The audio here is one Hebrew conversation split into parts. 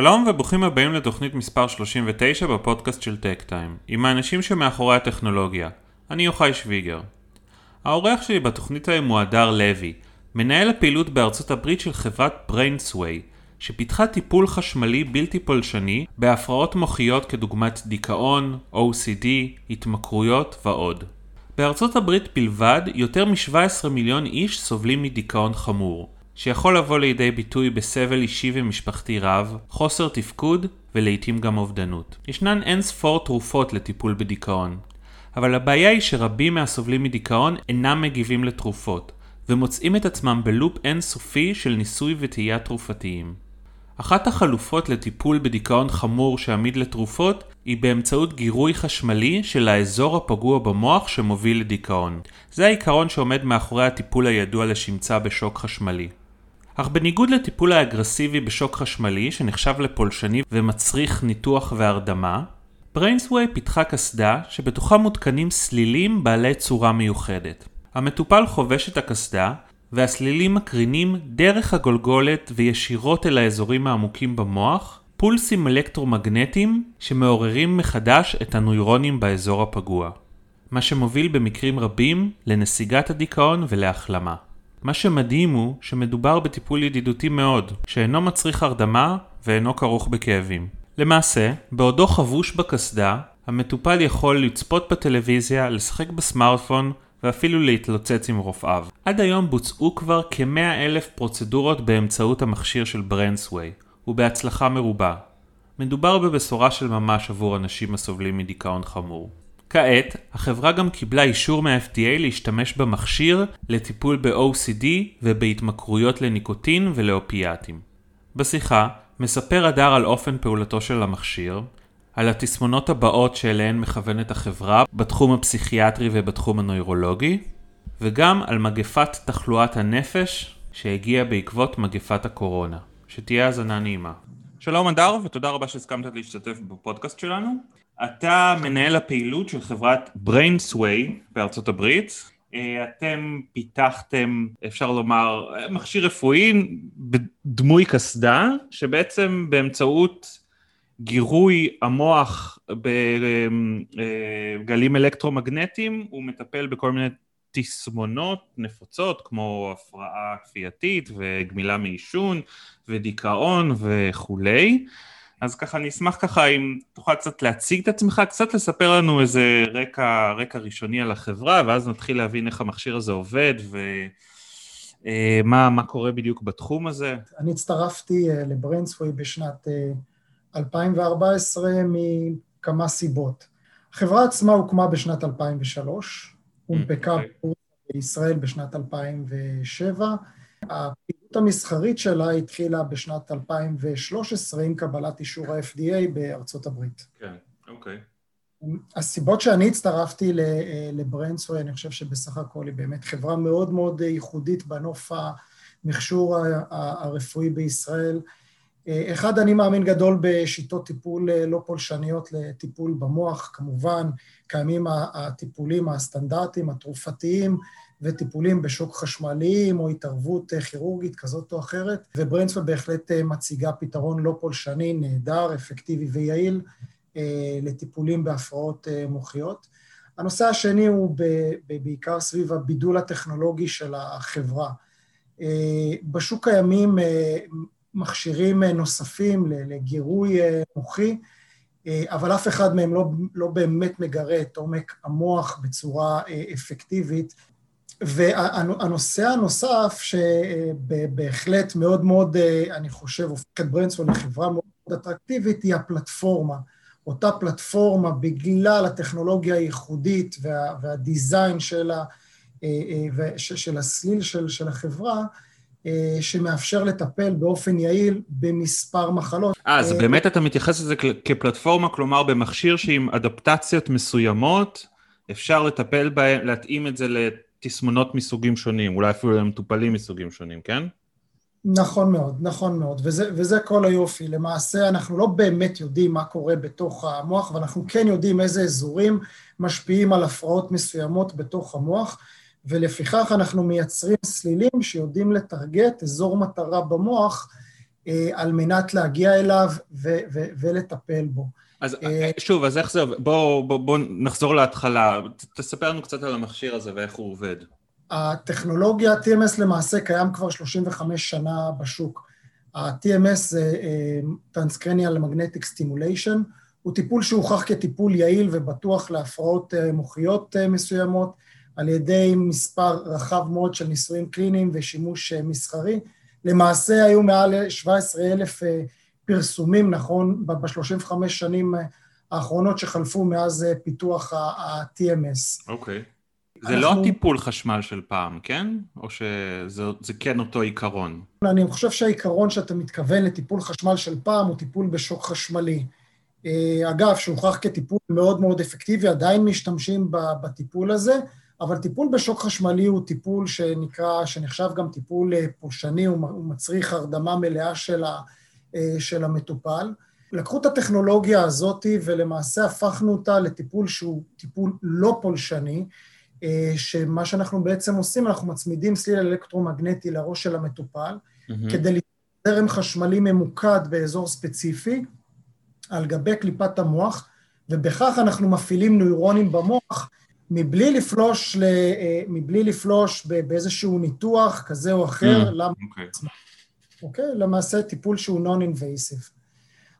שלום וברוכים הבאים לתוכנית מספר 39 בפודקאסט של טק טיים, עם האנשים שמאחורי הטכנולוגיה. אני יוחאי שוויגר. האורח שלי בתוכנית היום הוא הדר לוי, מנהל הפעילות בארצות הברית של חברת BrainSway, שפיתחה טיפול חשמלי בלתי פולשני בהפרעות מוחיות כדוגמת דיכאון, OCD, התמכרויות ועוד. בארצות הברית בלבד, יותר מ-17 מיליון איש סובלים מדיכאון חמור, שיכול לבוא לידי ביטוי בסבל אישי ומשפחתי רב, חוסר תפקוד ולעיתים גם אובדנות. ישנן אין ספור תרופות לטיפול בדיכאון, אבל הבעיה היא שרבים מהסובלים מדיכאון אינם מגיבים לתרופות, ומוצאים את עצמם בלופ אינסופי של ניסוי וטעייה תרופתיים. אחת החלופות לטיפול בדיכאון חמור שעמיד לתרופות היא באמצעות גירוי חשמלי של האזור הפגוע במוח שמוביל לדיכאון. זה העיקרון שעומד מאחורי הטיפול הידוע לשמצה בשוק חשמלי. אך בניגוד לטיפול האגרסיבי בשוק חשמלי שנחשב לפולשני ומצריך ניתוח והרדמה, בריינסווי פיתחה קסדה שבתוכה מותקנים סלילים בעלי צורה מיוחדת. המטופל חובש את הקסדה והסלילים מקרינים דרך הגולגולת וישירות אל האזורים העמוקים במוח פולסים אלקטרומגנטיים שמעוררים מחדש את הנוירונים באזור הפגוע. מה שמוביל במקרים רבים לנסיגת הדיכאון ולהחלמה. מה שמדהים הוא שמדובר בטיפול ידידותי מאוד, שאינו מצריך הרדמה ואינו כרוך בכאבים. למעשה, בעודו חבוש בקסדה, המטופל יכול לצפות בטלוויזיה, לשחק בסמארטפון ואפילו להתלוצץ עם רופאיו. עד היום בוצעו כבר כ-100 אלף פרוצדורות באמצעות המכשיר של ברנסווי, ובהצלחה מרובה. מדובר בבשורה של ממש עבור אנשים הסובלים מדיכאון חמור. כעת, החברה גם קיבלה אישור מה-FDA להשתמש במכשיר לטיפול ב-OCD ובהתמכרויות לניקוטין ולאופיאטים. בשיחה, מספר הדר על אופן פעולתו של המכשיר, על התסמונות הבאות שאליהן מכוונת החברה בתחום הפסיכיאטרי ובתחום הנוירולוגי, וגם על מגפת תחלואת הנפש שהגיעה בעקבות מגפת הקורונה. שתהיה האזנה נעימה. שלום הדר, ותודה רבה שהסכמת להשתתף בפודקאסט שלנו. אתה מנהל הפעילות של חברת BrainSway בארצות הברית. אה, אתם פיתחתם, אפשר לומר, מכשיר רפואי בדמוי קסדה, שבעצם באמצעות גירוי המוח בגלים אלקטרומגנטיים הוא מטפל בכל מיני תסמונות נפוצות כמו הפרעה כפייתית וגמילה מעישון ודיכאון וכולי. אז ככה אני אשמח ככה אם תוכל קצת להציג את עצמך, קצת לספר לנו איזה רקע, רקע ראשוני על החברה ואז נתחיל להבין איך המכשיר הזה עובד ומה מה קורה בדיוק בתחום הזה. אני הצטרפתי אה, לבריינסווי בשנת 2014 מכמה סיבות. החברה עצמה הוקמה בשנת 2003, הונפקה okay. אוקיי. בישראל בשנת 2007. הפעילות המסחרית שלה התחילה בשנת 2013 עם קבלת אישור ה-FDA בארצות הברית. כן, אוקיי. הסיבות שאני הצטרפתי לברנסווי, אני חושב שבסך הכל היא באמת חברה מאוד מאוד ייחודית בנוף המכשור הרפואי בישראל. אחד, אני מאמין גדול בשיטות טיפול אה, לא פולשניות לטיפול במוח, כמובן קיימים הטיפולים הסטנדרטיים, התרופתיים, וטיפולים בשוק חשמליים או התערבות אה, כירורגית כזאת או אחרת, ובריינסוויי בהחלט אה, מציגה פתרון לא פולשני, נהדר, אפקטיבי ויעיל לטיפולים בהפרעות מוחיות. הנושא השני הוא בעיקר סביב הבידול הטכנולוגי של החברה. בשוק קיימים מכשירים אה, נוספים לגירוי אה, מוחי, אה, אבל אף אחד מהם לא, לא באמת מגרה את עומק המוח בצורה אפקטיבית. והנושא הנוסף, שבהחלט מאוד מאוד, אני חושב, הופך את ברנסון לחברה מאוד אטרקטיבית, היא הפלטפורמה. אותה פלטפורמה, בגלל הטכנולוגיה הייחודית וה, והדיזיין של, ה, של הסליל של, של החברה, שמאפשר לטפל באופן יעיל במספר מחלות. אז באמת אתה מתייחס לזה כפלטפורמה, כלומר במכשיר שעם אדפטציות מסוימות, אפשר לטפל בהם, להתאים את זה לתסמונות מסוגים שונים, אולי אפילו למטופלים מסוגים שונים, כן? נכון מאוד, נכון מאוד, וזה, וזה כל היופי. למעשה אנחנו לא באמת יודעים מה קורה בתוך המוח, ואנחנו כן יודעים איזה אזורים משפיעים על הפרעות מסוימות בתוך המוח. ולפיכך אנחנו מייצרים סלילים שיודעים לטרגט אזור מטרה במוח על מנת להגיע אליו ו- ו- ולטפל בו. אז שוב, אז איך זה עובד? בואו בוא, בוא נחזור להתחלה. תספר לנו קצת על המכשיר הזה ואיך הוא עובד. הטכנולוגיה, TMS למעשה קיים כבר 35 שנה בשוק. ה-TMS זה Transcranial Magnetic Stimulation, הוא טיפול שהוכח כטיפול יעיל ובטוח להפרעות מוחיות מסוימות על ידי מספר רחב מאוד של ניסויים קליניים ושימוש מסחרי. למעשה היו מעל 17 אלף פרסומים, נכון, ב-35 שנים האחרונות שחלפו מאז פיתוח ה-TMS. אוקיי. Okay. זה אנחנו... לא טיפול חשמל של פעם, כן? או שזה כן אותו עיקרון? אני חושב שהעיקרון שאתה מתכוון לטיפול חשמל של פעם הוא טיפול בשוק חשמלי. אגב, שהוכח כטיפול מאוד מאוד אפקטיבי, עדיין משתמשים בטיפול הזה, אבל טיפול בשוק חשמלי הוא טיפול שנקרא, שנחשב גם טיפול פולשני, הוא מצריך הרדמה מלאה של, ה, של המטופל. לקחו את הטכנולוגיה הזאת ולמעשה הפכנו אותה לטיפול שהוא טיפול לא פולשני, שמה שאנחנו בעצם עושים, אנחנו מצמידים סליל אלקטרומגנטי לראש של המטופל, mm-hmm. כדי לזרם חשמלי ממוקד באזור ספציפי, על גבי קליפת המוח, ובכך אנחנו מפעילים נוירונים במוח, מבלי לפלוש, ל, מבלי לפלוש באיזשהו ניתוח כזה או אחר, mm, למה... אוקיי. Okay. אוקיי? למעשה טיפול שהוא non-invasive.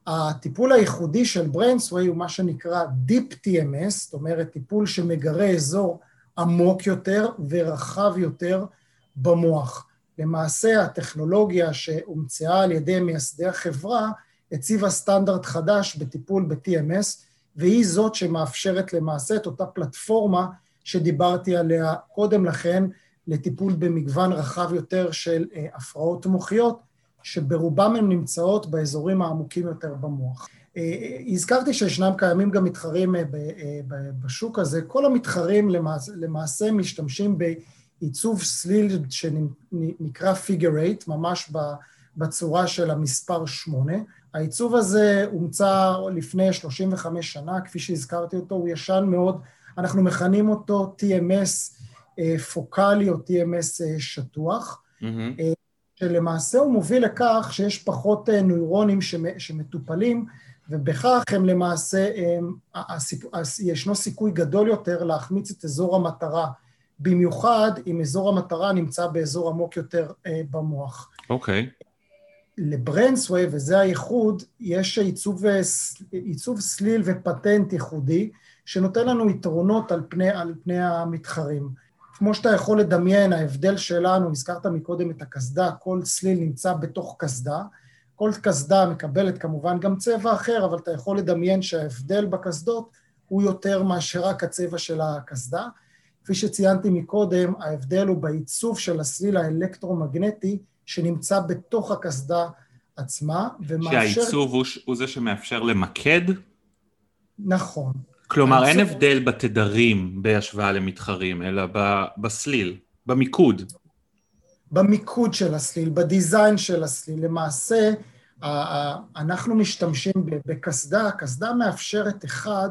הטיפול הייחודי של בריינסווי הוא מה שנקרא Deep TMS, זאת אומרת טיפול שמגרה אזור עמוק יותר ורחב יותר במוח. למעשה הטכנולוגיה שהומצאה על ידי מייסדי החברה הציבה סטנדרט חדש בטיפול ב-TMS, והיא זאת שמאפשרת למעשה את אותה פלטפורמה שדיברתי עליה קודם לכן, לטיפול במגוון רחב יותר של אה, הפרעות מוחיות, שברובם הן נמצאות באזורים העמוקים יותר במוח. אה, הזכרתי שישנם קיימים גם מתחרים אה, בשוק הזה, כל המתחרים למעשה, למעשה משתמשים בעיצוב סליל שנקרא figure 8, ממש בצורה של המספר 8. העיצוב הזה הומצא לפני 35 שנה, כפי שהזכרתי אותו, הוא ישן מאוד, אנחנו מכנים אותו TMS אה, פוקאלי או TMS שטוח, mm-hmm. שלמעשה הוא מוביל לכך שיש פחות נוירונים שמטופלים, ובכך הם למעשה, הם, הסיפ... ישנו סיכוי גדול יותר להחמיץ את אזור המטרה, במיוחד אם אזור המטרה נמצא באזור עמוק יותר אה, במוח. אוקיי. Okay. לברנסווי, וזה הייחוד, יש עיצוב, עיצוב סליל ופטנט ייחודי, שנותן לנו יתרונות על פני, על פני המתחרים. כמו שאתה יכול לדמיין, ההבדל שלנו, הזכרת מקודם את הקסדה, כל סליל נמצא בתוך קסדה, כל קסדה מקבלת כמובן גם צבע אחר, אבל אתה יכול לדמיין שההבדל בקסדות הוא יותר מאשר רק הצבע של הקסדה. כפי שציינתי מקודם, ההבדל הוא בעיצוב של הסליל האלקטרומגנטי שנמצא בתוך הקסדה עצמה, ומאפשר... שהעיצוב הוא, הוא זה שמאפשר למקד? נכון. כלומר. אין הבדל בתדרים בהשוואה למתחרים, אלא בסליל, במיקוד. במיקוד של הסליל, בדיזיין של הסליל. למעשה, אנחנו משתמשים בקסדה, קסדה מאפשרת אחד,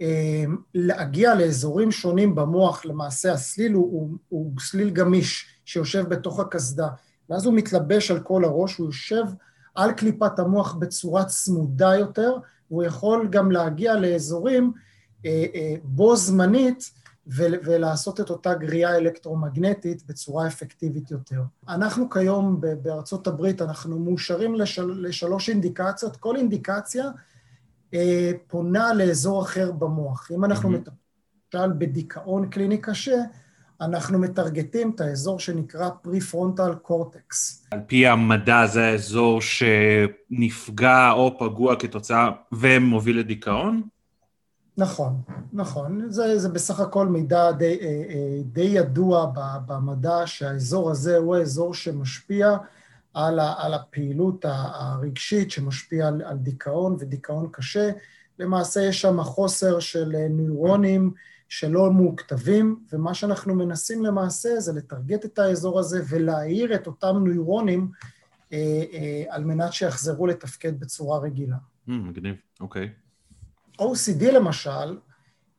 אה, להגיע לאזורים שונים במוח, למעשה הסליל הוא, הוא, הוא סליל גמיש שיושב בתוך הקסדה, ואז הוא מתלבש על כל הראש, הוא יושב על קליפת המוח בצורה צמודה יותר, והוא יכול גם להגיע לאזורים אה, אה, בו זמנית ולעשות את אותה גריעה אלקטרומגנטית בצורה אפקטיבית יותר. אנחנו כיום בארצות הברית, אנחנו מאושרים לשל, לשלוש אינדיקציות, כל אינדיקציה אה, פונה לאזור אחר במוח. אם אנחנו mm-hmm. מטפלים בדיכאון קליני קשה, אנחנו מטרגטים את האזור שנקרא prefrontal cortex. על פי המדע זה האזור שנפגע או פגוע כתוצאה ומוביל לדיכאון? נכון, נכון. זה, זה בסך הכל מידע די, אה, אה, די ידוע במדע שהאזור הזה הוא האזור שמשפיע על, ה, על הפעילות הרגשית, שמשפיע על, על דיכאון ודיכאון קשה. למעשה יש שם חוסר של נוירונים שלא מוכתבים, ומה שאנחנו מנסים למעשה זה לטרגט את האזור הזה ולהאיר את אותם נוירונים אה, אה, על מנת שיחזרו לתפקד בצורה רגילה. Mm, מגניב, אוקיי. Okay. OCD למשל,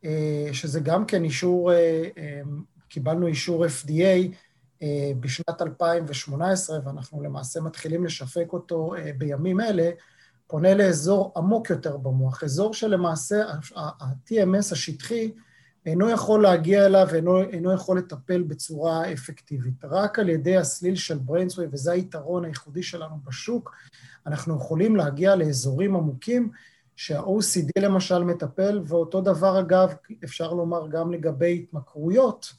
אה, שזה גם כן אישור, אה, אה, קיבלנו אישור FDA בשנת 2018, ואנחנו למעשה מתחילים לשווק אותו בימים אלה, פונה לאזור עמוק יותר במוח, אזור שלמעשה ה-TMS השטחי אינו יכול להגיע אליו ואינו יכול לטפל בצורה אפקטיבית. רק על ידי הסליל של בריינסווי, וזה היתרון הייחודי שלנו בשוק, אנחנו יכולים להגיע לאזורים עמוקים שה-OCD למשל מטפל, ואותו דבר אגב, אפשר לומר גם לגבי התמכרויות,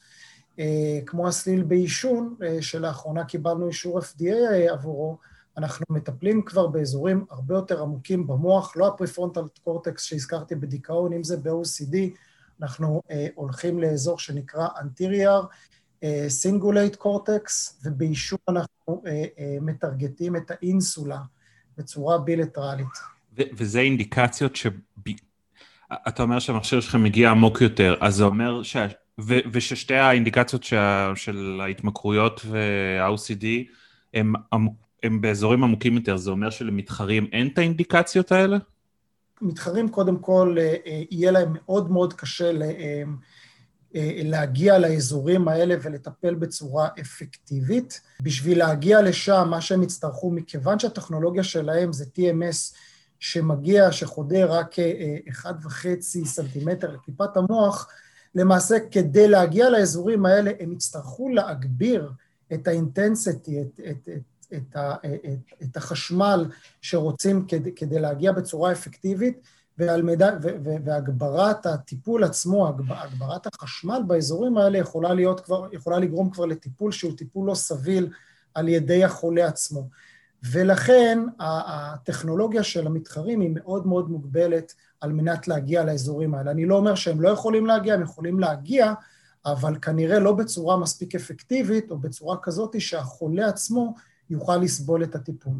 אה, כמו הסליל בעישון, אה, שלאחרונה קיבלנו אישור FDA עבורו, אנחנו מטפלים כבר באזורים הרבה יותר עמוקים במוח, לא הפרפרונטל קורטקס שהזכרתי בדיכאון, אם זה ב-OCD, אנחנו אה, הולכים לאזור שנקרא אה, singulate cortex, ובעישון אנחנו אה, אה, מטרגטים את האינסולה בצורה בילטרלית. וזה אינדיקציות ש... אתה אומר שהמכשיר שלך מגיע עמוק יותר, אז זה אומר ש... ו- וששתי האינדיקציות שה... של ההתמכרויות וה-OCD הם, הם באזורים עמוקים יותר, זה אומר שלמתחרים אין את האינדיקציות האלה? מתחרים קודם כל, אה, אה, יהיה להם מאוד מאוד קשה אה, להגיע לאזורים האלה ולטפל בצורה אפקטיבית. בשביל להגיע לשם, מה שהם יצטרכו, מכיוון שהטכנולוגיה שלהם זה TMS שמגיע, שחודר רק אחד וחצי סנטימטר לכיפת המוח, למעשה כדי להגיע לאזורים האלה הם יצטרכו להגביר את האינטנסיטי, את, את, את, את, ה, את, את החשמל שרוצים כדי, כדי להגיע בצורה אפקטיבית, והמידע, והגברת הטיפול עצמו, הגברת החשמל באזורים האלה יכולה, להיות כבר, יכולה לגרום כבר לטיפול שהוא טיפול לא סביל על ידי החולה עצמו. ולכן הטכנולוגיה של המתחרים היא מאוד מאוד מוגבלת על מנת להגיע לאזורים האלה. אני לא אומר שהם לא יכולים להגיע, הם יכולים להגיע, אבל כנראה לא בצורה מספיק אפקטיבית, או בצורה כזאת שהחולה עצמו יוכל לסבול את הטיפול.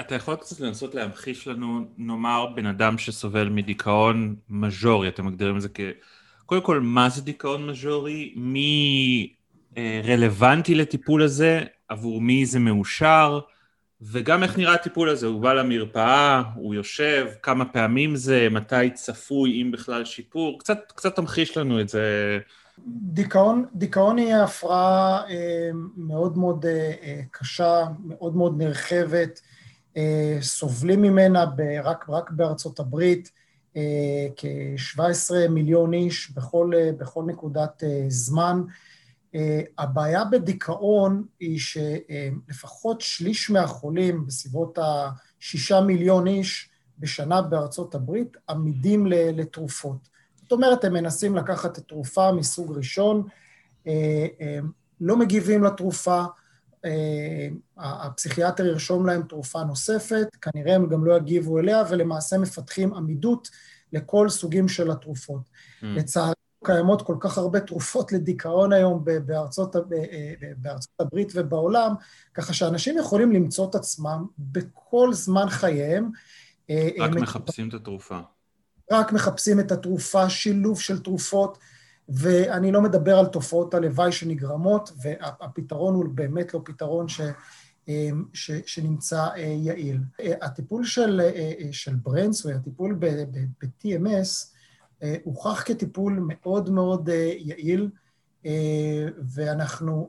אתה יכול קצת לנסות להמחיש לנו, נאמר, בן אדם שסובל מדיכאון מז'ורי, אתם מגדירים את זה כ... קודם כל, מה זה דיכאון מז'ורי? מי אה, רלוונטי לטיפול הזה? עבור מי זה מאושר? וגם איך נראה הטיפול הזה, הוא בא למרפאה, הוא יושב, כמה פעמים זה, מתי צפוי, אם בכלל שיפור, קצת, קצת תמחיש לנו את זה דיכאון, דיכאון היא הפרעה אה, מאוד מאוד אה, אה, קשה, מאוד מאוד נרחבת, סובלים ממנה רק, רק בארצות הברית, כ-17 מיליון איש בכל, בכל נקודת זמן. הבעיה בדיכאון היא שלפחות שליש מהחולים, בסביבות ה-6 מיליון איש בשנה בארצות הברית, עמידים לתרופות. זאת אומרת, הם מנסים לקחת את תרופה מסוג ראשון, אה, אה, לא מגיבים לתרופה, אה, הפסיכיאטר ירשום להם תרופה נוספת, כנראה הם גם לא יגיבו אליה, ולמעשה מפתחים עמידות לכל סוגים של התרופות. Mm. לצערי, קיימות כל כך הרבה תרופות לדיכאון היום בארצות, בארצות הברית ובעולם, ככה שאנשים יכולים למצוא את עצמם בכל זמן חייהם. רק מחפשים את התרופה. רק מחפשים את התרופה, שילוב של תרופות, ואני לא מדבר על תופעות הלוואי שנגרמות, והפתרון הוא באמת לא פתרון ש, ש, שנמצא אה, יעיל. הטיפול של, אה, של ברנסווי, הטיפול ב-TMS, אה, הוכח כטיפול מאוד מאוד יעיל, ואנחנו,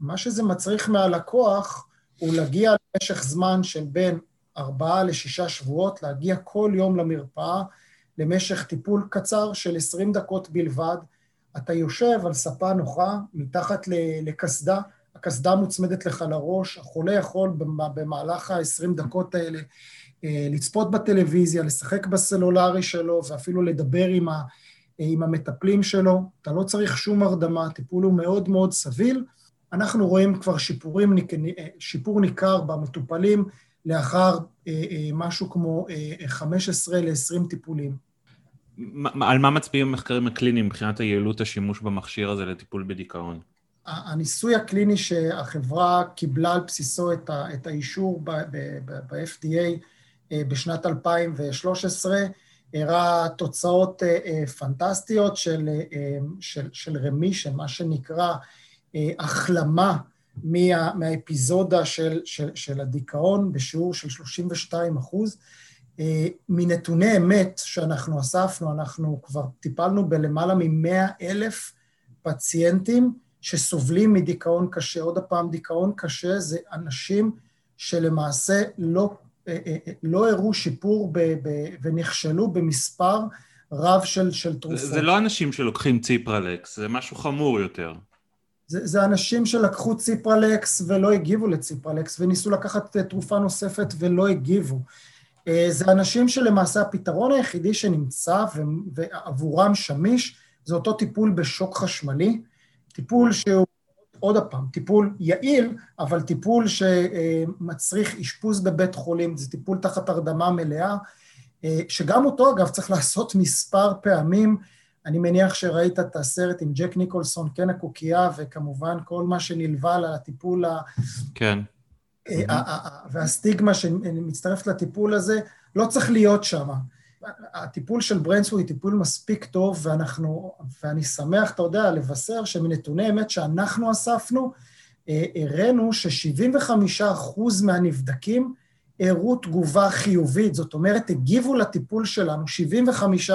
מה שזה מצריך מהלקוח הוא להגיע למשך זמן של בין ארבעה לשישה שבועות, להגיע כל יום למרפאה, למשך טיפול קצר של 20 דקות בלבד. אתה יושב על ספה נוחה, מתחת לקסדה, הקסדה מוצמדת לך לראש, החולה יכול במהלך ה-20 דקות האלה אה, לצפות בטלוויזיה, לשחק בסלולרי שלו ואפילו לדבר עם, ה, עם המטפלים שלו. אתה לא צריך שום הרדמה, הטיפול הוא מאוד מאוד סביל. אנחנו רואים כבר שיפורים, אה, שיפור ניכר במטופלים לאחר אה, משהו כמו 15 ל-20 טיפולים. על מה מצביעים המחקרים הקליניים מבחינת היעילות השימוש במכשיר הזה לטיפול בדיכאון? הניסוי הקליני שהחברה קיבלה על בסיסו את, ה, את האישור ב-FDA אה, בשנת 2013 הראה תוצאות אה, אה, פנטסטיות של, של, של רמישן, מה שנקרא החלמה מה, מהאפיזודה של, של, של הדיכאון בשיעור של 32 אחוז. אה, מנתוני אמת שאנחנו אספנו, אנחנו כבר טיפלנו בלמעלה מ-100 אלף פציינטים שסובלים מדיכאון קשה. עוד פעם, דיכאון קשה זה אנשים שלמעשה לא, אה, אה, לא הראו שיפור ב, ב, ונכשלו במספר רב של, של תרופות. זה, זה לא אנשים שלוקחים ציפרלקס, זה משהו חמור יותר. זה, זה אנשים שלקחו ציפרלקס ולא הגיבו לציפרלקס, וניסו לקחת תרופה נוספת ולא הגיבו. זה אנשים שלמעשה הפתרון היחידי שנמצא ועבורם שמיש זה אותו טיפול בשוק חשמלי, טיפול שהוא, עוד פעם, טיפול יעיל, אבל טיפול שמצריך אשפוז בבית חולים, זה טיפול תחת הרדמה מלאה, שגם אותו אגב צריך לעשות מספר פעמים, אני מניח שראית את הסרט עם ג'ק ניקולסון, כן הקוקייה, וכמובן כל מה שנלווה לטיפול ה... כן. והסטיגמה שמצטרפת לטיפול הזה, לא צריך להיות שם. הטיפול של בריינסווי הוא טיפול מספיק טוב, ואנחנו, ואני שמח, אתה יודע, לבשר שמנתוני אמת שאנחנו אספנו, אה, הראינו ש-75% מהנבדקים הראו תגובה חיובית, זאת אומרת, הגיבו לטיפול שלנו 75%,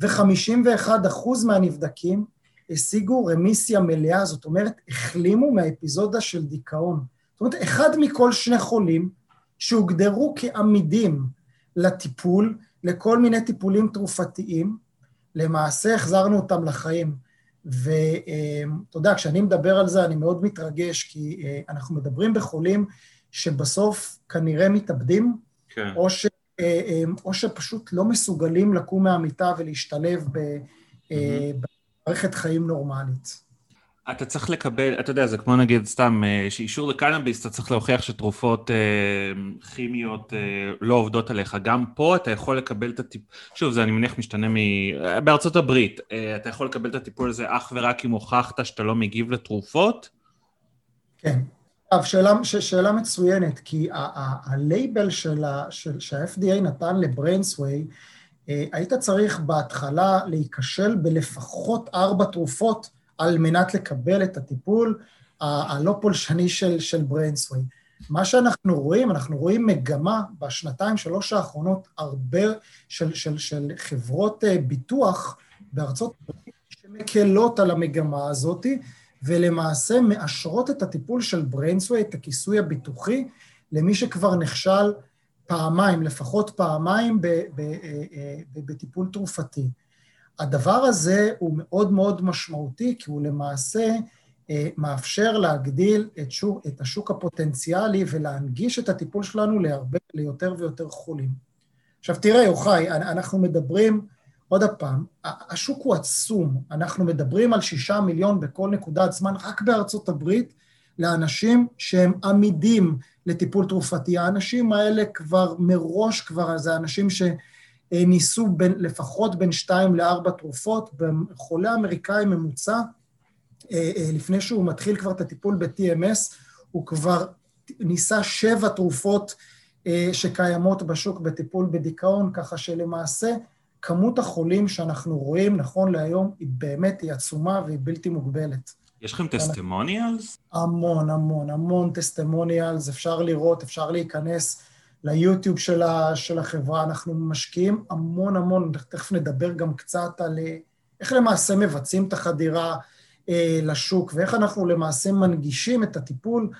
ו-51% מהנבדקים השיגו רמיסיה מלאה, זאת אומרת, החלימו מהאפיזודה של דיכאון. זאת אומרת, אחד מכל שני חולים שהוגדרו כעמידים לטיפול, לכל מיני טיפולים תרופתיים, למעשה החזרנו אותם לחיים. ואתה יודע, כשאני מדבר על זה אני מאוד מתרגש, כי אה, אנחנו מדברים בחולים שבסוף כנראה מתאבדים, כן. או, ש, או שפשוט לא מסוגלים לקום מהמיטה ולהשתלב במערכת חיים נורמלית. אתה צריך לקבל, אתה יודע, זה כמו נגיד סתם, אה, שאישור לקנאביס, אתה צריך להוכיח שתרופות אה, כימיות אה, לא עובדות עליך. גם פה אתה יכול לקבל את הטיפול, שוב, זה אני מניח משתנה מ... בארצות הברית, אה, אתה יכול לקבל את הטיפול הזה אך ורק אם הוכחת שאתה לא מגיב לתרופות? כן. שאלה, שאלה מצוינת, כי הלייבל שה-FDA נתן לבריינסווי, אה, היית צריך בהתחלה להיכשל בלפחות ארבע תרופות על מנת לקבל את הטיפול הלא פולשני של, של בריינסווי. מה שאנחנו רואים, אנחנו רואים מגמה בשנתיים, שלוש האחרונות, הרבה של, של, של חברות אה, ביטוח בארצות הברית שמקלות על המגמה הזאת, ולמעשה מאשרות את הטיפול של בריינסווי, את הכיסוי הביטוחי, למי שכבר נכשל פעמיים, לפחות פעמיים, אה, אה, בטיפול תרופתי. הדבר הזה הוא מאוד מאוד משמעותי, כי הוא למעשה אה, מאפשר להגדיל את, שוק, את השוק הפוטנציאלי ולהנגיש את הטיפול שלנו להרבה, ליותר ויותר חולים. עכשיו תראה, יוחאי, אנחנו מדברים, עוד פעם, השוק הוא עצום, אנחנו מדברים על שישה מיליון בכל נקודת זמן רק בארצות הברית, לאנשים שהם עמידים לטיפול תרופתי. האנשים האלה כבר מראש, כבר זה אנשים ש... אה, ניסו בין, לפחות בין שתיים לארבע תרופות, בחולה אמריקאי ממוצע, אה, אה, לפני שהוא מתחיל כבר את הטיפול ב-TMS, הוא כבר ניסה שבע תרופות שקיימות בשוק בטיפול בדיכאון, ככה שלמעשה כמות החולים שאנחנו רואים נכון להיום היא באמת, היא עצומה והיא בלתי מוגבלת. יש לכם טסטימוניאלס? המון, המון, המון טסטימוניאלס, אפשר לראות, אפשר להיכנס. ליוטיוב של, ה, של החברה. אנחנו משקיעים המון המון, תכף נדבר גם קצת על אה, איך למעשה מבצעים את החדירה אה, לשוק ואיך אנחנו למעשה מנגישים את הטיפול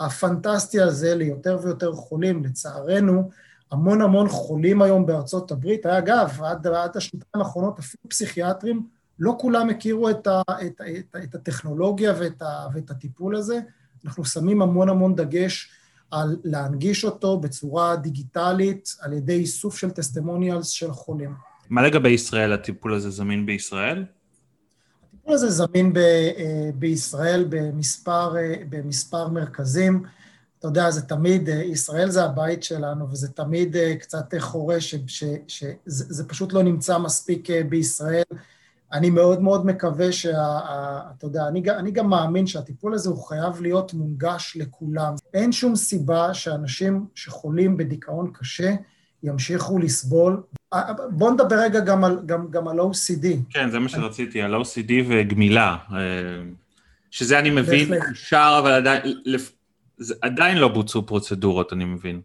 הפנטסטי הזה ליותר ויותר חולים. לצערנו, המון המון חולים היום בארצות הברית. אגב, עד, עד השנתיים האחרונות אפילו פסיכיאטרים, לא כולם הכירו את, ה, את, את, את הטכנולוגיה ואת, ה, ואת הטיפול הזה. אנחנו שמים המון המון דגש על להנגיש אותו בצורה דיגיטלית על ידי איסוף של טסטימוניאלס של חולים. מה לגבי ישראל? הטיפול הזה זמין בישראל? הטיפול הזה זמין ב, אה, בישראל במספר, אה, במספר מרכזים. אתה יודע, זה תמיד, אה, ישראל זה הבית שלנו, וזה תמיד קצת חורה שזה פשוט לא נמצא מספיק בישראל. אני מאוד מאוד מקווה שה... אתה יודע, אני, אני גם מאמין שהטיפול הזה הוא חייב להיות מונגש לכולם. אין שום סיבה שאנשים שחולים בדיכאון קשה ימשיכו לסבול. בואו נדבר רגע גם על, גם, גם על OCD. כן, זה מה שרציתי, על OCD וגמילה. אה, שזה אני מבין, אושר, אבל עדיין, עדיין לא בוצעו פרוצדורות, אני מבין.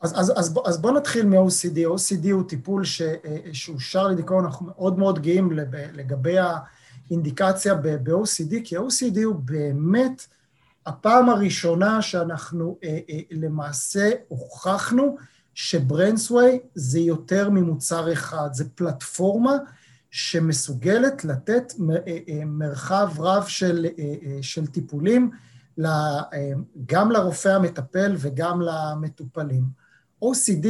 אז, אז, אז, אז בואו נתחיל מ-OCD. OCD הוא טיפול ש, אה, שאושר לדיכאון, אנחנו מאוד מאוד גאים לגבי אינדיקציה ב-OCD, כי OCD הוא באמת הפעם הראשונה שאנחנו אה, אה, למעשה הוכחנו שברנסווי זה יותר ממוצר אחד, זה פלטפורמה שמסוגלת לתת אה, אה, מרחב רב של, אה, של טיפולים גם לרופא המטפל וגם למטופלים. OCD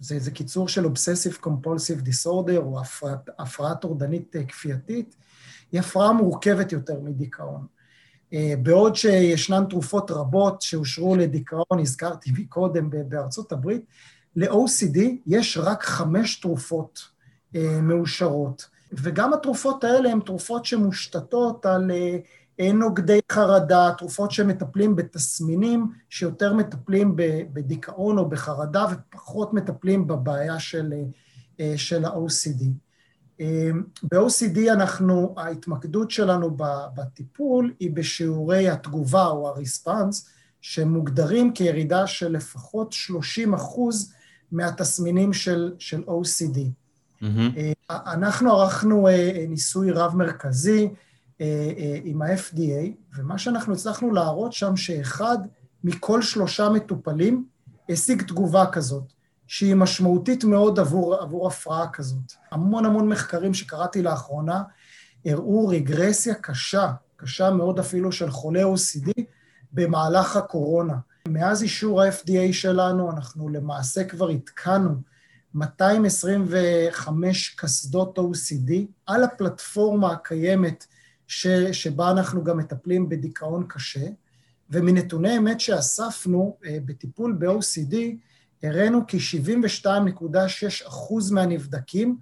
זה, זה קיצור של Obsessive Compulsive Disorder או הפרעה טורדנית כפייתית, היא הפרעה מורכבת יותר מדיכאון. בעוד שישנן תרופות רבות שאושרו לדיכאון, הזכרתי מקודם בארצות הברית, ל-OCD יש רק חמש תרופות אה, מאושרות. וגם התרופות האלה הן תרופות שמושתתות על אה, נוגדי חרדה, תרופות שמטפלים בתסמינים שיותר מטפלים בדיכאון או בחרדה ופחות מטפלים בבעיה של, אה, של ה-OCD. ב-OCD אנחנו, ההתמקדות שלנו בטיפול היא בשיעורי התגובה או הריספאנס, שמוגדרים כירידה של לפחות 30 אחוז מהתסמינים של, של OCD. Mm-hmm. אנחנו ערכנו אה, ניסוי רב-מרכזי אה, עם ה-FDA, ומה שאנחנו הצלחנו להראות שם שאחד מכל שלושה מטופלים השיג תגובה כזאת, שהיא משמעותית מאוד עבור, עבור הפרעה כזאת. המון המון מחקרים שקראתי לאחרונה הראו רגרסיה קשה, קשה מאוד אפילו של חולי OCD במהלך הקורונה. מאז אישור ה-FDA שלנו, אנחנו למעשה כבר עדכנו 225 קסדות OCD על הפלטפורמה הקיימת ש, שבה אנחנו גם מטפלים בדיכאון קשה, ומנתוני אמת שאספנו אה, בטיפול ב-OCD, הראינו כי 72.6% מהנבדקים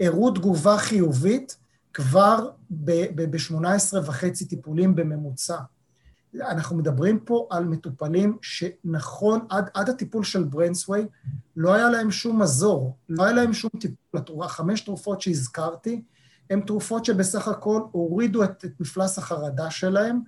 הראו תגובה חיובית כבר ב-18 וחצי טיפולים בממוצע. אנחנו מדברים פה על מטופלים שנכון, עד, עד הטיפול של בריינסווי, לא היה להם שום מזור, לא היה להם שום טיפול. החמש תרופות שהזכרתי, הן תרופות שבסך הכל הורידו את, את מפלס החרדה שלהם.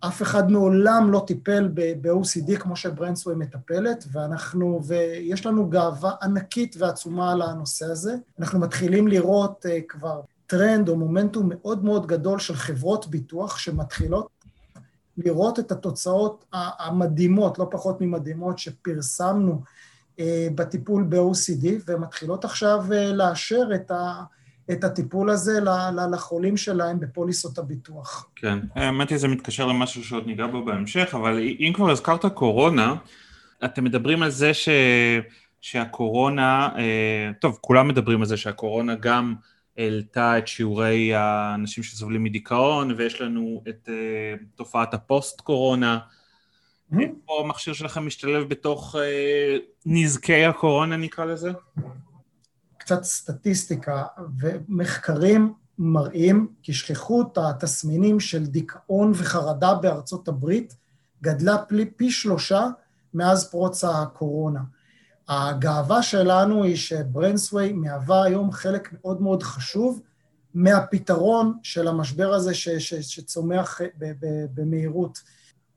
אף אחד מעולם לא טיפל ב-OCD כמו שבריינסווי מטפלת, ואנחנו, ויש לנו גאווה ענקית ועצומה על הנושא הזה. אנחנו מתחילים לראות uh, כבר טרנד או מומנטום מאוד מאוד גדול של חברות ביטוח שמתחילות לראות את התוצאות המדהימות, לא פחות ממדהימות, שפרסמנו אה, בטיפול ב-OCD, והן מתחילות עכשיו אה, לאשר את, ה, את הטיפול הזה לחולים שלהם בפוליסות הביטוח. כן, האמת היא זה מתקשר למשהו שעוד ניגע בו בהמשך, אבל אם כבר הזכרת קורונה, אתם מדברים על זה ש, שהקורונה, אה, טוב, כולם מדברים על זה שהקורונה גם העלתה את שיעורי האנשים שסובלים מדיכאון, ויש לנו את uh, תופעת הפוסט-קורונה. Mm-hmm. איפה המכשיר שלכם משתלב בתוך uh, נזקי הקורונה, נקרא לזה? קצת סטטיסטיקה ומחקרים מראים כי שכיחות התסמינים של דיכאון וחרדה בארצות הברית גדלה פי, פי שלושה מאז פרוץ הקורונה. הגאווה שלנו היא שברנסווי מהווה היום חלק מאוד מאוד חשוב מהפתרון של המשבר הזה ש, ש, שצומח במהירות.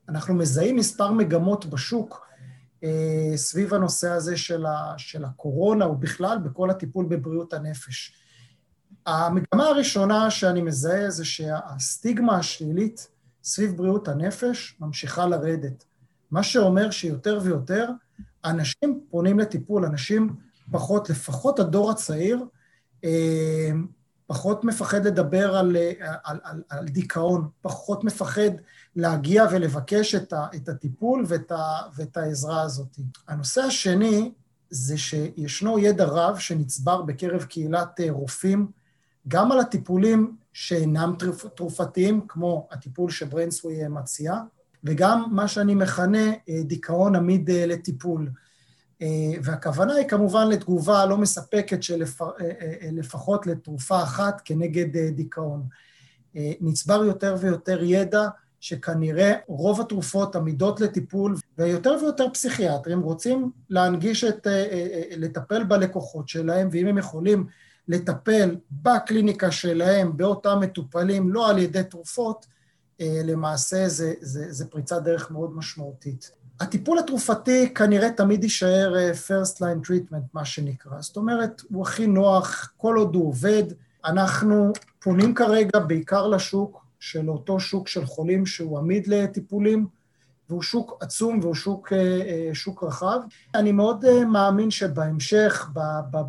אנחנו מזהים מספר מגמות בשוק סביב הנושא הזה של, ה, של הקורונה, ובכלל בכל הטיפול בבריאות הנפש. המגמה הראשונה שאני מזהה זה שהסטיגמה השלילית סביב בריאות הנפש ממשיכה לרדת. מה שאומר שיותר ויותר אנשים פונים לטיפול, אנשים פחות, לפחות הדור הצעיר, אה, פחות מפחד לדבר על, על, על, על דיכאון, פחות מפחד להגיע ולבקש את, ה, את הטיפול ואת, ה, ואת העזרה הזאת. הנושא השני זה שישנו ידע רב שנצבר בקרב קהילת אה, רופאים, גם על הטיפולים שאינם תרופתיים, כמו הטיפול שבריינסווי מציע, וגם מה שאני מכנה אה, דיכאון עמיד אה, לטיפול. אה, והכוונה היא כמובן לתגובה לא מספקת של לפחות לתרופה אחת כנגד דיכאון. נצבר יותר ויותר ידע שכנראה רוב התרופות עמידות לטיפול, ויותר ויותר פסיכיאטרים רוצים להנגיש את, לטפל בלקוחות שלהם, ואם הם יכולים לטפל בקליניקה שלהם, באותם מטופלים, לא על ידי תרופות, אה, למעשה זה, זה, זה פריצת דרך מאוד משמעותית. הטיפול התרופתי כנראה תמיד יישאר אה, first line treatment, מה שנקרא. זאת אומרת, הוא הכי נוח, כל עוד הוא עובד, אנחנו פונים כרגע בעיקר לשוק של אותו שוק של חולים שהוא עמיד לטיפולים, והוא שוק עצום והוא שוק, שוק רחב. אני מאוד מאמין שבהמשך,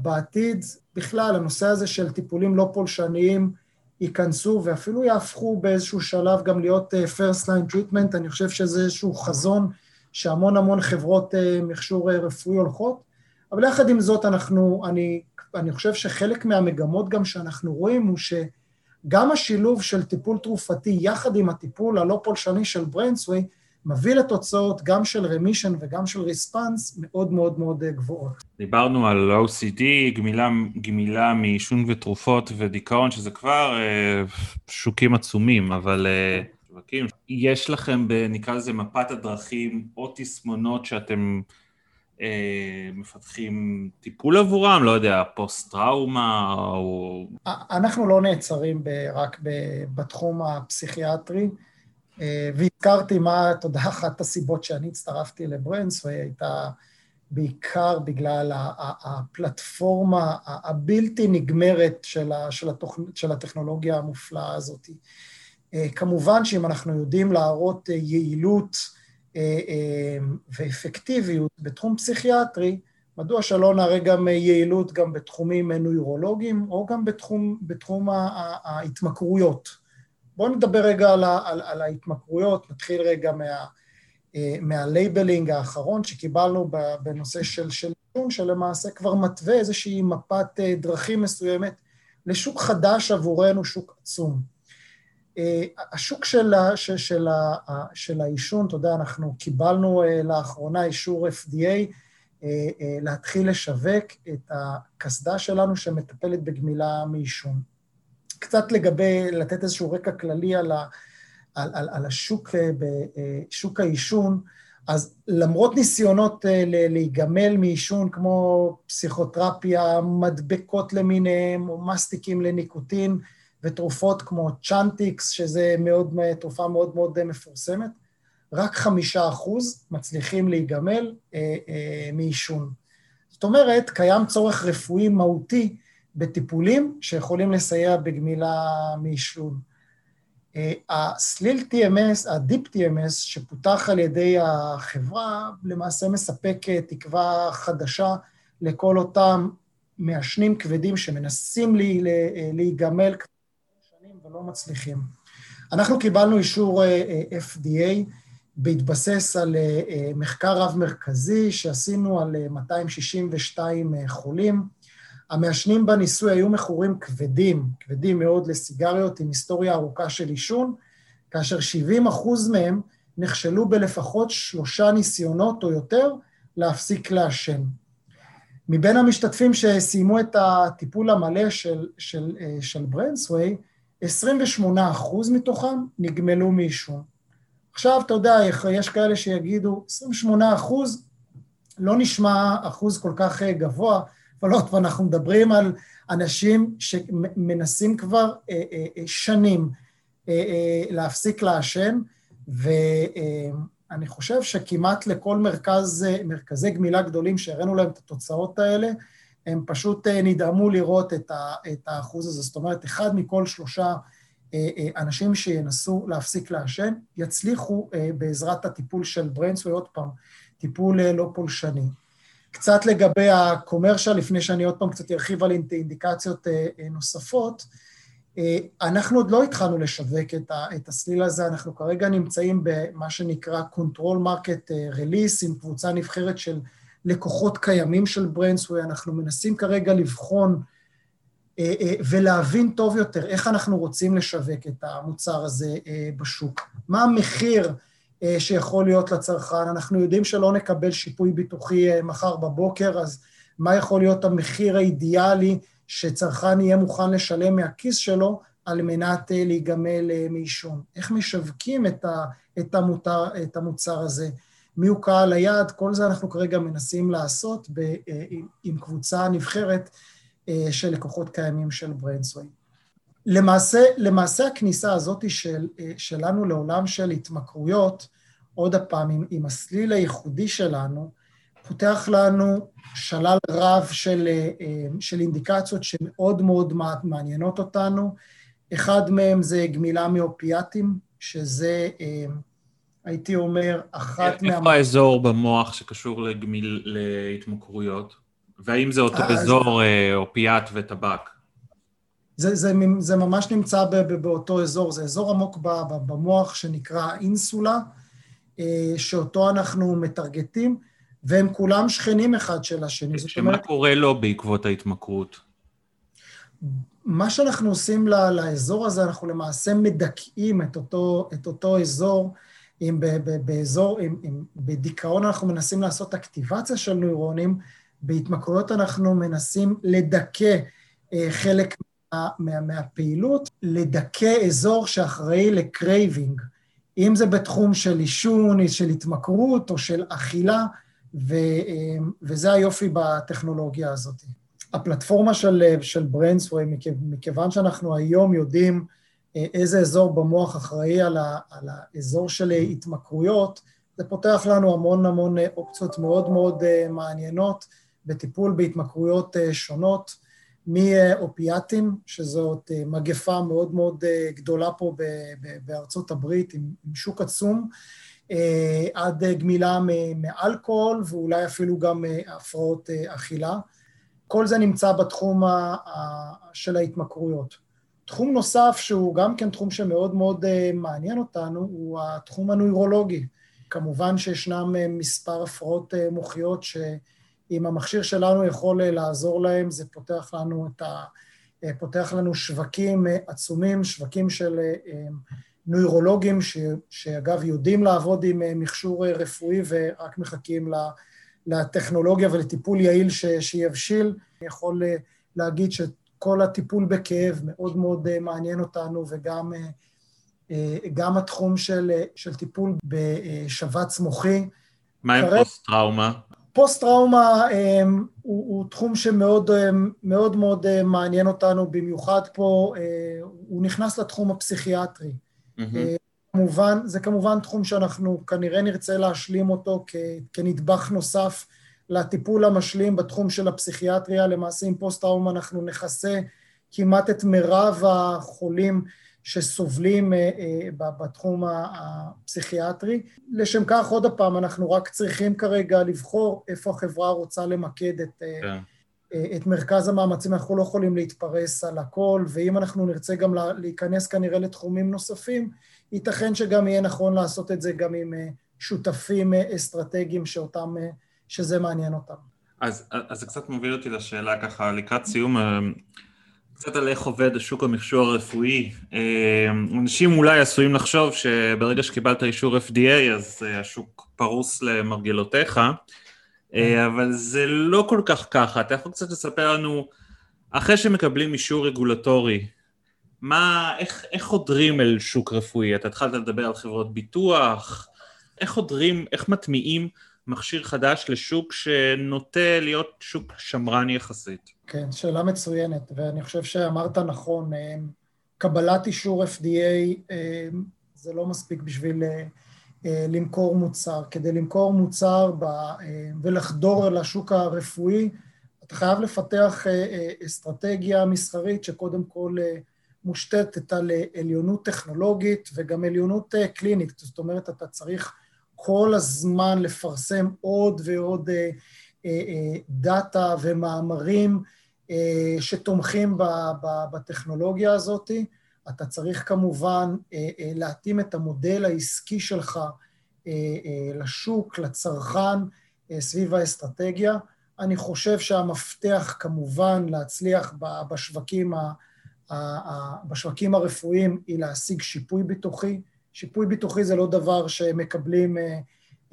בעתיד, בכלל, הנושא הזה של טיפולים לא פולשניים ייכנסו ואפילו יהפכו באיזשהו שלב גם להיות first line treatment, אני חושב שזה איזשהו חזון שהמון המון חברות מכשור רפואי הולכות, אבל יחד עם זאת אנחנו, אני, אני חושב שחלק מהמגמות גם שאנחנו רואים הוא שגם השילוב של טיפול תרופתי יחד עם הטיפול הלא פולשני של בריינסווי, מביא לתוצאות גם של רמישן וגם של ריספנס מאוד מאוד מאוד גבוהות. דיברנו על OCD, גמילה, גמילה מעישון ותרופות ודיכאון, שזה כבר אה, שוקים עצומים, אבל אה, שווקים. יש לכם, נקרא לזה מפת הדרכים או תסמונות שאתם אה, מפתחים טיפול עבורם, לא יודע, פוסט-טראומה או... אנחנו לא נעצרים רק בתחום הפסיכיאטרי. והזכרתי מה, אתה יודע, אחת הסיבות שאני הצטרפתי לברנדס, הייתה בעיקר בגלל הפלטפורמה הבלתי נגמרת של, התוכנ... של הטכנולוגיה המופלאה הזאת. כמובן שאם אנחנו יודעים להראות יעילות ואפקטיביות בתחום פסיכיאטרי, מדוע שלא נראה גם יעילות גם בתחומים נוירולוגיים או גם בתחום, בתחום ההתמכרויות. בואו נדבר רגע על, על, על ההתמכרויות, נתחיל רגע מה, מה labeling האחרון שקיבלנו בנושא של עישון, שלמעשה כבר מתווה איזושהי מפת דרכים מסוימת לשוק חדש עבורנו, שוק עצום. השוק של, של, של, של העישון, אתה יודע, אנחנו קיבלנו לאחרונה אישור FDA להתחיל לשווק את הקסדה שלנו שמטפלת בגמילה מעישון. קצת לגבי, לתת איזשהו רקע כללי על, ה, על, על, על השוק, בשוק העישון, אז למרות ניסיונות להיגמל מעישון כמו פסיכותרפיה, מדבקות למיניהם, או מסטיקים לניקוטין, ותרופות כמו צ'אנטיקס, שזה מאוד, תרופה מאוד מאוד מפורסמת, רק חמישה אחוז מצליחים להיגמל מעישון. זאת אומרת, קיים צורך רפואי מהותי בטיפולים שיכולים לסייע בגמילה מעישון. הסליל TMS, ה-Deep TMS, שפותח על ידי החברה, למעשה מספק תקווה חדשה לכל אותם מעשנים כבדים שמנסים להיגמל שנים ולא מצליחים. אנחנו קיבלנו אישור FDA בהתבסס על מחקר רב-מרכזי שעשינו על 262 חולים. המעשנים בניסוי היו מכורים כבדים, כבדים מאוד לסיגריות עם היסטוריה ארוכה של עישון, כאשר 70 אחוז מהם נכשלו בלפחות שלושה ניסיונות או יותר להפסיק לעשן. מבין המשתתפים שסיימו את הטיפול המלא של, של, של ברנסווי, 28 אחוז מתוכם נגמלו מעישון. עכשיו, אתה יודע, יש כאלה שיגידו, 28 אחוז לא נשמע אחוז כל כך גבוה, אבל עוד פעם, אנחנו מדברים על אנשים שמנסים כבר אה, אה, שנים אה, להפסיק לעשן, ואני חושב שכמעט לכל מרכז, מרכזי גמילה גדולים שהראינו להם את התוצאות האלה, הם פשוט נדהמו לראות את האחוז הזה. זאת אומרת, אחד מכל שלושה אנשים שינסו להפסיק לעשן, יצליחו בעזרת הטיפול של בריינסווי, ועוד פעם, טיפול לא פולשני. קצת לגבי הקומרשל, לפני שאני עוד פעם קצת ארחיב על אינדיקציות נוספות, אנחנו עוד לא התחלנו לשווק את הסליל הזה, אנחנו כרגע נמצאים במה שנקרא Control Market Release, עם קבוצה נבחרת של לקוחות קיימים של בריינסווי, אנחנו מנסים כרגע לבחון ולהבין טוב יותר איך אנחנו רוצים לשווק את המוצר הזה בשוק. מה המחיר שיכול להיות לצרכן. אנחנו יודעים שלא נקבל שיפוי ביטוחי מחר בבוקר, אז מה יכול להיות המחיר האידיאלי שצרכן יהיה מוכן לשלם מהכיס שלו על מנת להיגמל מעישון? איך משווקים את המוצר הזה? מי הוא קהל היעד? כל זה אנחנו כרגע מנסים לעשות ב, עם, עם קבוצה נבחרת של לקוחות קיימים של בריינסווי. למעשה, למעשה הכניסה הזאת של, שלנו לעולם של התמכרויות, עוד הפעם, עם, עם הסליל הייחודי שלנו, פותח לנו שלל רב של, של אינדיקציות שמאוד מאוד מעניינות אותנו. אחד מהם זה גמילה מאופיאטים, שזה, הייתי אומר, אחת מה... איפה האזור במוח שקשור לגמיל, להתמכרויות? והאם זה אותו אזור אופיאט וטבק? זה, זה, זה ממש נמצא באותו אזור, זה אזור עמוק במוח שנקרא אינסולה, אה, שאותו אנחנו מטרגטים, והם כולם שכנים אחד של השני. זאת אומרת, קורה לו בעקבות ההתמכרות? מה שאנחנו עושים לאזור הזה, אנחנו למעשה מדכאים את אותו, את אותו אזור, אם באזור, אם, אם בדיכאון אנחנו מנסים לעשות אקטיבציה של נוירונים, בהתמכרויות אנחנו מנסים לדכא אה, חלק מה, מהפעילות, לדכא אזור שאחראי ל craving, אם זה בתחום של עישון, של התמכרות או של אכילה, ו, וזה היופי בטכנולוגיה הזאת. הפלטפורמה של, של בריינסווי, מכיוון שאנחנו היום יודעים אה, איזה אזור במוח אחראי על, ה, על האזור של התמכרויות, זה פותח לנו המון המון אופציות מאוד מאוד אה, מעניינות בטיפול בהתמכרויות אה, שונות. מאופיאטים, שזאת אה, מגפה מאוד מאוד אה, גדולה פה בארצות הברית עם, עם שוק עצום, אה, עד גמילה מאלכוהול ואולי אפילו גם הפרעות אכילה. כל זה נמצא בתחום של ההתמכרויות. תחום נוסף שהוא גם כן תחום שמאוד מאוד מעניין אותנו הוא התחום הנוירולוגי. כמובן שישנם מספר הפרעות מוחיות ש... אם המכשיר שלנו יכול אה, לעזור להם, זה פותח לנו את ה... אה, פותח לנו שווקים אה, עצומים, שווקים של נוירולוגים, ש, שאגב יודעים לעבוד עם מכשור רפואי ורק מחכים לטכנולוגיה ולטיפול יעיל ש, שיבשיל. אני יכול להגיד שכל הטיפול בכאב מאוד מאוד מעניין אותנו, וגם גם התחום של, של טיפול בשבץ מוחי. מה עם פוסט-טראומה? פוסט-טראומה הוא, הוא תחום שמאוד מאוד מאוד מעניין אותנו, במיוחד פה, הוא נכנס לתחום הפסיכיאטרי. Mm-hmm. כמובן, זה כמובן תחום שאנחנו כנראה נרצה להשלים אותו כ, כנדבך נוסף לטיפול המשלים בתחום של הפסיכיאטריה. למעשה עם פוסט-טראומה אנחנו נכסה כמעט את מירב החולים שסובלים אה, אה, בתחום הפסיכיאטרי. לשם כך, עוד פעם, אנחנו רק צריכים כרגע לבחור איפה החברה רוצה למקד את, אה, כן. את מרכז המאמצים, אנחנו לא יכולים להתפרס על הכל, ואם אנחנו נרצה גם להיכנס כנראה לתחומים נוספים, ייתכן שגם יהיה נכון לעשות את זה גם עם שותפים אסטרטגיים שאותם, שזה מעניין אותם. אז, אז זה קצת מוביל אותי לשאלה ככה לקראת סיום, קצת על איך עובד השוק המכשור הרפואי. אה, אנשים אולי עשויים לחשוב שברגע שקיבלת אישור FDA אז אה, השוק פרוס למרגלותיך, אה, אבל זה לא כל כך ככה. אתה יכול קצת לספר לנו, אחרי שמקבלים אישור רגולטורי, מה, איך, איך חודרים אל שוק רפואי? אתה התחלת לדבר על חברות ביטוח, איך חודרים, איך מטמיעים מכשיר חדש לשוק שנוטה להיות שוק שמרן יחסית? כן, שאלה מצוינת, ואני חושב שאמרת נכון, אה, קבלת אישור FDA אה, זה לא מספיק בשביל אה, למכור מוצר. כדי למכור מוצר ולחדור לשוק הרפואי, אתה חייב לפתח אסטרטגיה מסחרית שקודם כל מושתתת על עליונות טכנולוגית וגם עליונות קלינית. זאת אומרת, אתה צריך כל הזמן לפרסם עוד ועוד דאטה ומאמרים שתומכים בטכנולוגיה הזאת. אתה צריך כמובן להתאים את המודל העסקי שלך לשוק, לצרכן, סביב האסטרטגיה. אני חושב שהמפתח כמובן להצליח בשווקים, בשווקים הרפואיים היא להשיג שיפוי ביטוחי. שיפוי ביטוחי זה לא דבר שמקבלים אה,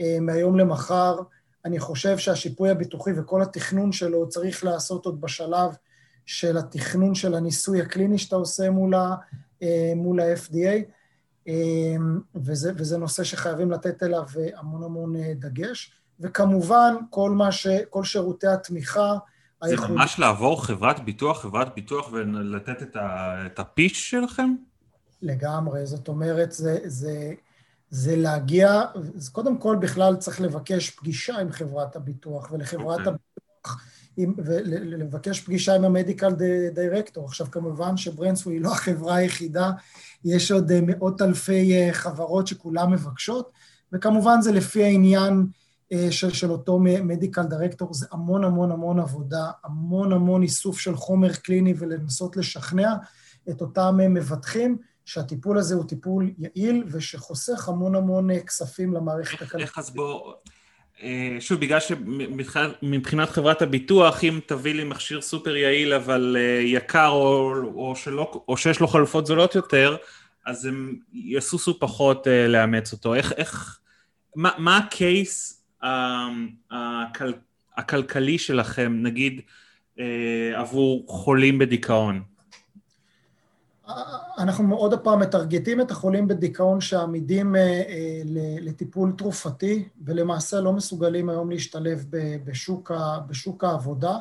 אה, מהיום למחר. אני חושב שהשיפוי הביטוחי וכל התכנון שלו צריך לעשות עוד בשלב של התכנון של הניסוי הקליני שאתה עושה מול, ה, אה, מול ה-FDA, וזה, וזה נושא שחייבים לתת אליו המון המון דגש. וכמובן, כל, מה ש, כל שירותי התמיכה, זה היחוד... ממש לעבור חברת ביטוח, חברת ביטוח ולתת את, ה, את הפיץ' שלכם? לגמרי, זאת אומרת, זה, זה, זה להגיע, אז קודם כל בכלל צריך לבקש פגישה עם חברת הביטוח, ולחברת okay. אוקיי. הביטוח, ולבקש פגישה עם המדיקל דירקטור. עכשיו כמובן שברנסווי היא לא החברה היחידה, יש עוד אה, מאות אלפי אה, חברות שכולן מבקשות, וכמובן זה לפי העניין אה, של, של אותו מדיקל דירקטור, זה המון המון המון עבודה, המון המון איסוף של חומר קליני ולנסות לשכנע את אותם מבטחים. שהטיפול הזה הוא טיפול יעיל ושחוסך המון המון אה, כספים למערכת הכלכלית. איך אז בוא... אה, שוב, בגלל שמבחינת חברת הביטוח, אם תביא לי מכשיר סופר יעיל אבל אה, יקר או, או, שלא, או שיש לו חלופות זולות יותר, אז הם יסוסו פחות לאמץ אותו. איך, איך, מה, מה הקייס הכל, הכלכלי שלכם, נגיד, עבור חולים בדיכאון? אנחנו עוד פעם מטרגטים את החולים בדיכאון שעמידים אה, אה, לטיפול תרופתי ולמעשה לא מסוגלים היום להשתלב בשוק, בשוק העבודה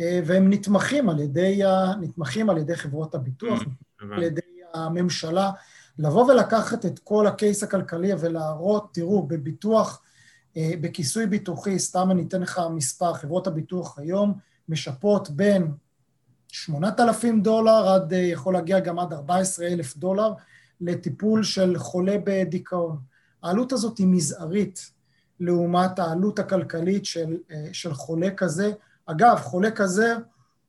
אה, והם נתמכים על ידי, נתמכים על ידי חברות הביטוח, mm, על ידי הממשלה, לבוא ולקחת את כל הקייס הכלכלי ולהראות, תראו, בביטוח, בכיסוי ביטוחי, סתם אני אתן לך מספר, חברות הביטוח היום משפות בין 8,000 דולר, עד, אה, יכול להגיע גם עד 14,000 דולר לטיפול של חולה בדיכאון. העלות הזאת היא מזערית לעומת העלות הכלכלית של, אה, של חולה כזה. אגב, חולה כזה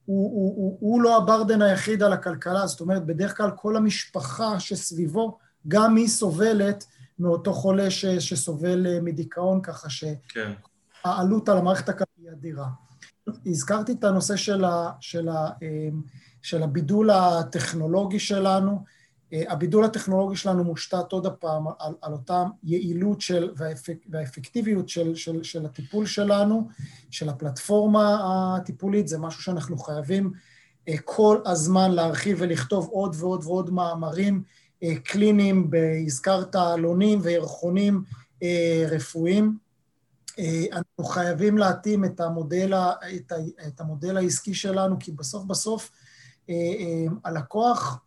הוא, הוא, הוא, הוא לא הברדן היחיד על הכלכלה, זאת אומרת, בדרך כלל כל המשפחה שסביבו, גם היא סובלת מאותו חולה ש, שסובל אה, מדיכאון, ככה שהעלות כן. על המערכת הכלכלית היא אדירה. הזכרתי את הנושא של, ה, של, ה, אמ, של הבידול הטכנולוגי שלנו. אה, הבידול הטכנולוגי שלנו מושתת עוד הפעם על, על אותה יעילות של, והאפק, והאפקטיביות של, של, של הטיפול שלנו, של הפלטפורמה הטיפולית, זה משהו שאנחנו חייבים אה, כל הזמן להרחיב ולכתוב עוד ועוד ועוד מאמרים אה, קליניים, הזכרת עלונים וירחונים רפואיים. אנחנו חייבים להתאים את המודל, את, ה, את המודל העסקי שלנו, כי בסוף בסוף אה, אה, הלקוח,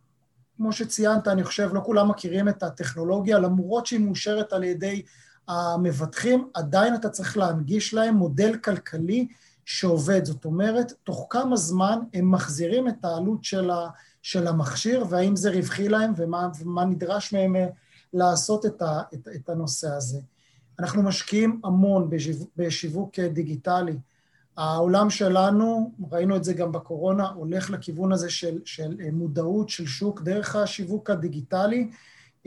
כמו שציינת, אני חושב, לא כולם מכירים את הטכנולוגיה, למרות שהיא מאושרת על ידי המבטחים, עדיין אתה צריך להנגיש להם מודל כלכלי שעובד. זאת אומרת, תוך כמה זמן הם מחזירים את העלות של, ה, של המכשיר, והאם זה רווחי להם ומה, ומה נדרש מהם לעשות את, ה, את, את הנושא הזה. אנחנו משקיעים המון בשיווק, בשיווק דיגיטלי. העולם שלנו, ראינו את זה גם בקורונה, הולך לכיוון הזה של, של מודעות של שוק דרך השיווק הדיגיטלי.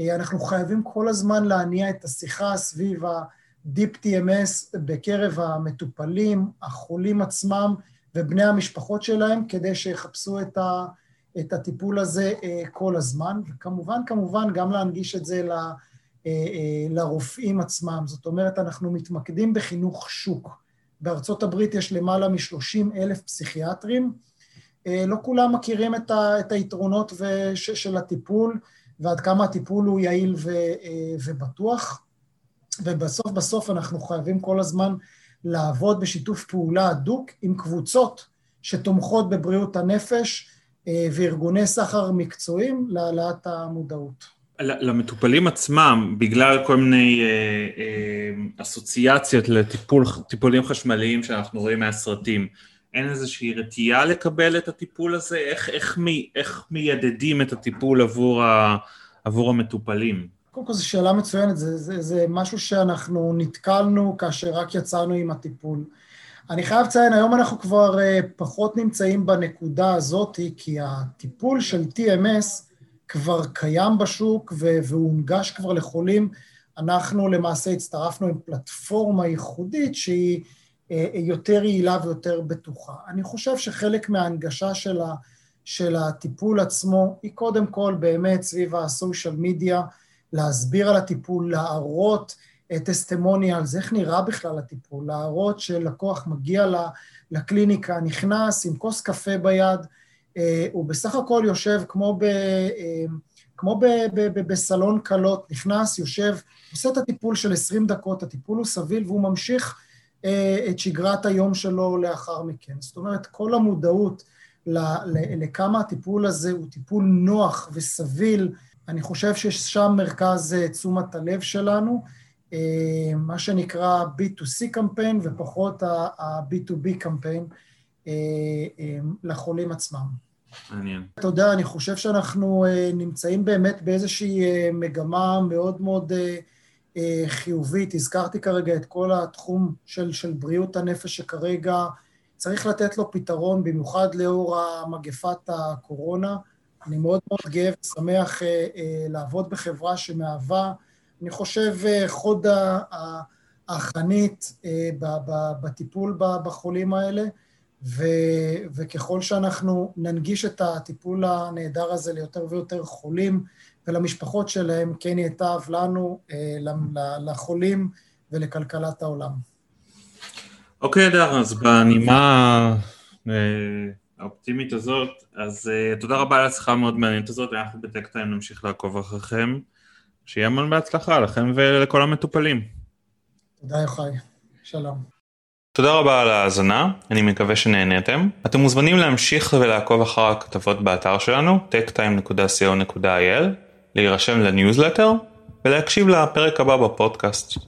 אנחנו חייבים כל הזמן להניע את השיחה סביב ה-Deep TMS בקרב המטופלים, החולים עצמם ובני המשפחות שלהם, כדי שיחפשו את, ה, את הטיפול הזה כל הזמן, וכמובן, כמובן, גם להנגיש את זה ל... אה, אה, לרופאים עצמם. זאת אומרת, אנחנו מתמקדים בחינוך שוק. בארצות הברית יש למעלה מ-30 אלף פסיכיאטרים. אה, לא כולם מכירים את, ה, את היתרונות וש, של הטיפול ועד כמה הטיפול הוא יעיל ו, ובטוח. ובסוף בסוף אנחנו חייבים כל הזמן לעבוד בשיתוף פעולה הדוק עם קבוצות שתומכות בבריאות הנפש וארגוני סחר מקצועיים להעלאת המודעות. למטופלים עצמם, בגלל כל מיני אה, אה, אסוציאציות לטיפולים חשמליים שאנחנו רואים מהסרטים, אין איזושהי רתיעה לקבל את הטיפול הזה? איך, איך, מי, איך מיידדים את הטיפול עבור, ה, עבור המטופלים? קודם כל זו שאלה מצוינת, זה, זה, זה משהו שאנחנו נתקלנו כאשר רק יצאנו עם הטיפול. אני חייב לציין, היום אנחנו כבר אה, פחות נמצאים בנקודה הזאת, כי הטיפול של TMS, כבר קיים בשוק והונגש כבר לחולים. אנחנו למעשה הצטרפנו עם פלטפורמה ייחודית שהיא אה, יותר יעילה ויותר בטוחה. אני חושב שחלק מההנגשה של, ה, של הטיפול עצמו היא קודם כל באמת סביב הסושיאל מדיה, להסביר על הטיפול, להראות טסטימוניאלס, איך נראה בכלל הטיפול, להראות שלקוח מגיע לקליניקה, נכנס עם כוס קפה ביד, אה, הוא בסך הכל יושב כמו, ב, אה, כמו ב, ב, ב, בסלון קלות, נכנס, יושב, עושה את הטיפול של 20 דקות, הטיפול הוא סביל והוא ממשיך אה, את שגרת היום שלו לאחר מכן. זאת אומרת, כל המודעות לכמה הטיפול הזה הוא טיפול נוח וסביל אני חושב ששם מרכז תשומת הלב שלנו, מה שנקרא B2C קמפיין ופחות ה-B2B קמפיין לחולים עצמם. מעניין. אתה יודע, אני חושב שאנחנו אה, נמצאים באמת באיזושהי אה, מגמה מאוד מאוד אה, חיובית. הזכרתי כרגע את כל התחום של, של בריאות הנפש שכרגע צריך לתת לו פתרון, במיוחד לאור מגפת הקורונה. אני מאוד מאוד גאה ושמח לעבוד בחברה שמהווה, אני חושב, חוד החנית בטיפול בחולים האלה. ו, וככל שאנחנו ננגיש את הטיפול הנהדר הזה ליותר ויותר חולים ולמשפחות שלהם, כן ייטב לנו, אה, לחולים ולכלכלת העולם. אוקיי, אדר, אז בנימה אה, האופטימית הזאת, אז אה, תודה רבה על השיחה המאוד מעניינת הזאת, אנחנו בטקטיים נמשיך לעקוב אחריכם. שיהיה המון בהצלחה לכם ולכל המטופלים. תודה יוחאי, שלום. תודה רבה על ההאזנה, אני מקווה שנהניתם. אתם מוזמנים להמשיך ולעקוב אחר הכתבות באתר שלנו, techtime.co.il, להירשם לניוזלטר ולהקשיב לפרק הבא בפודקאסט.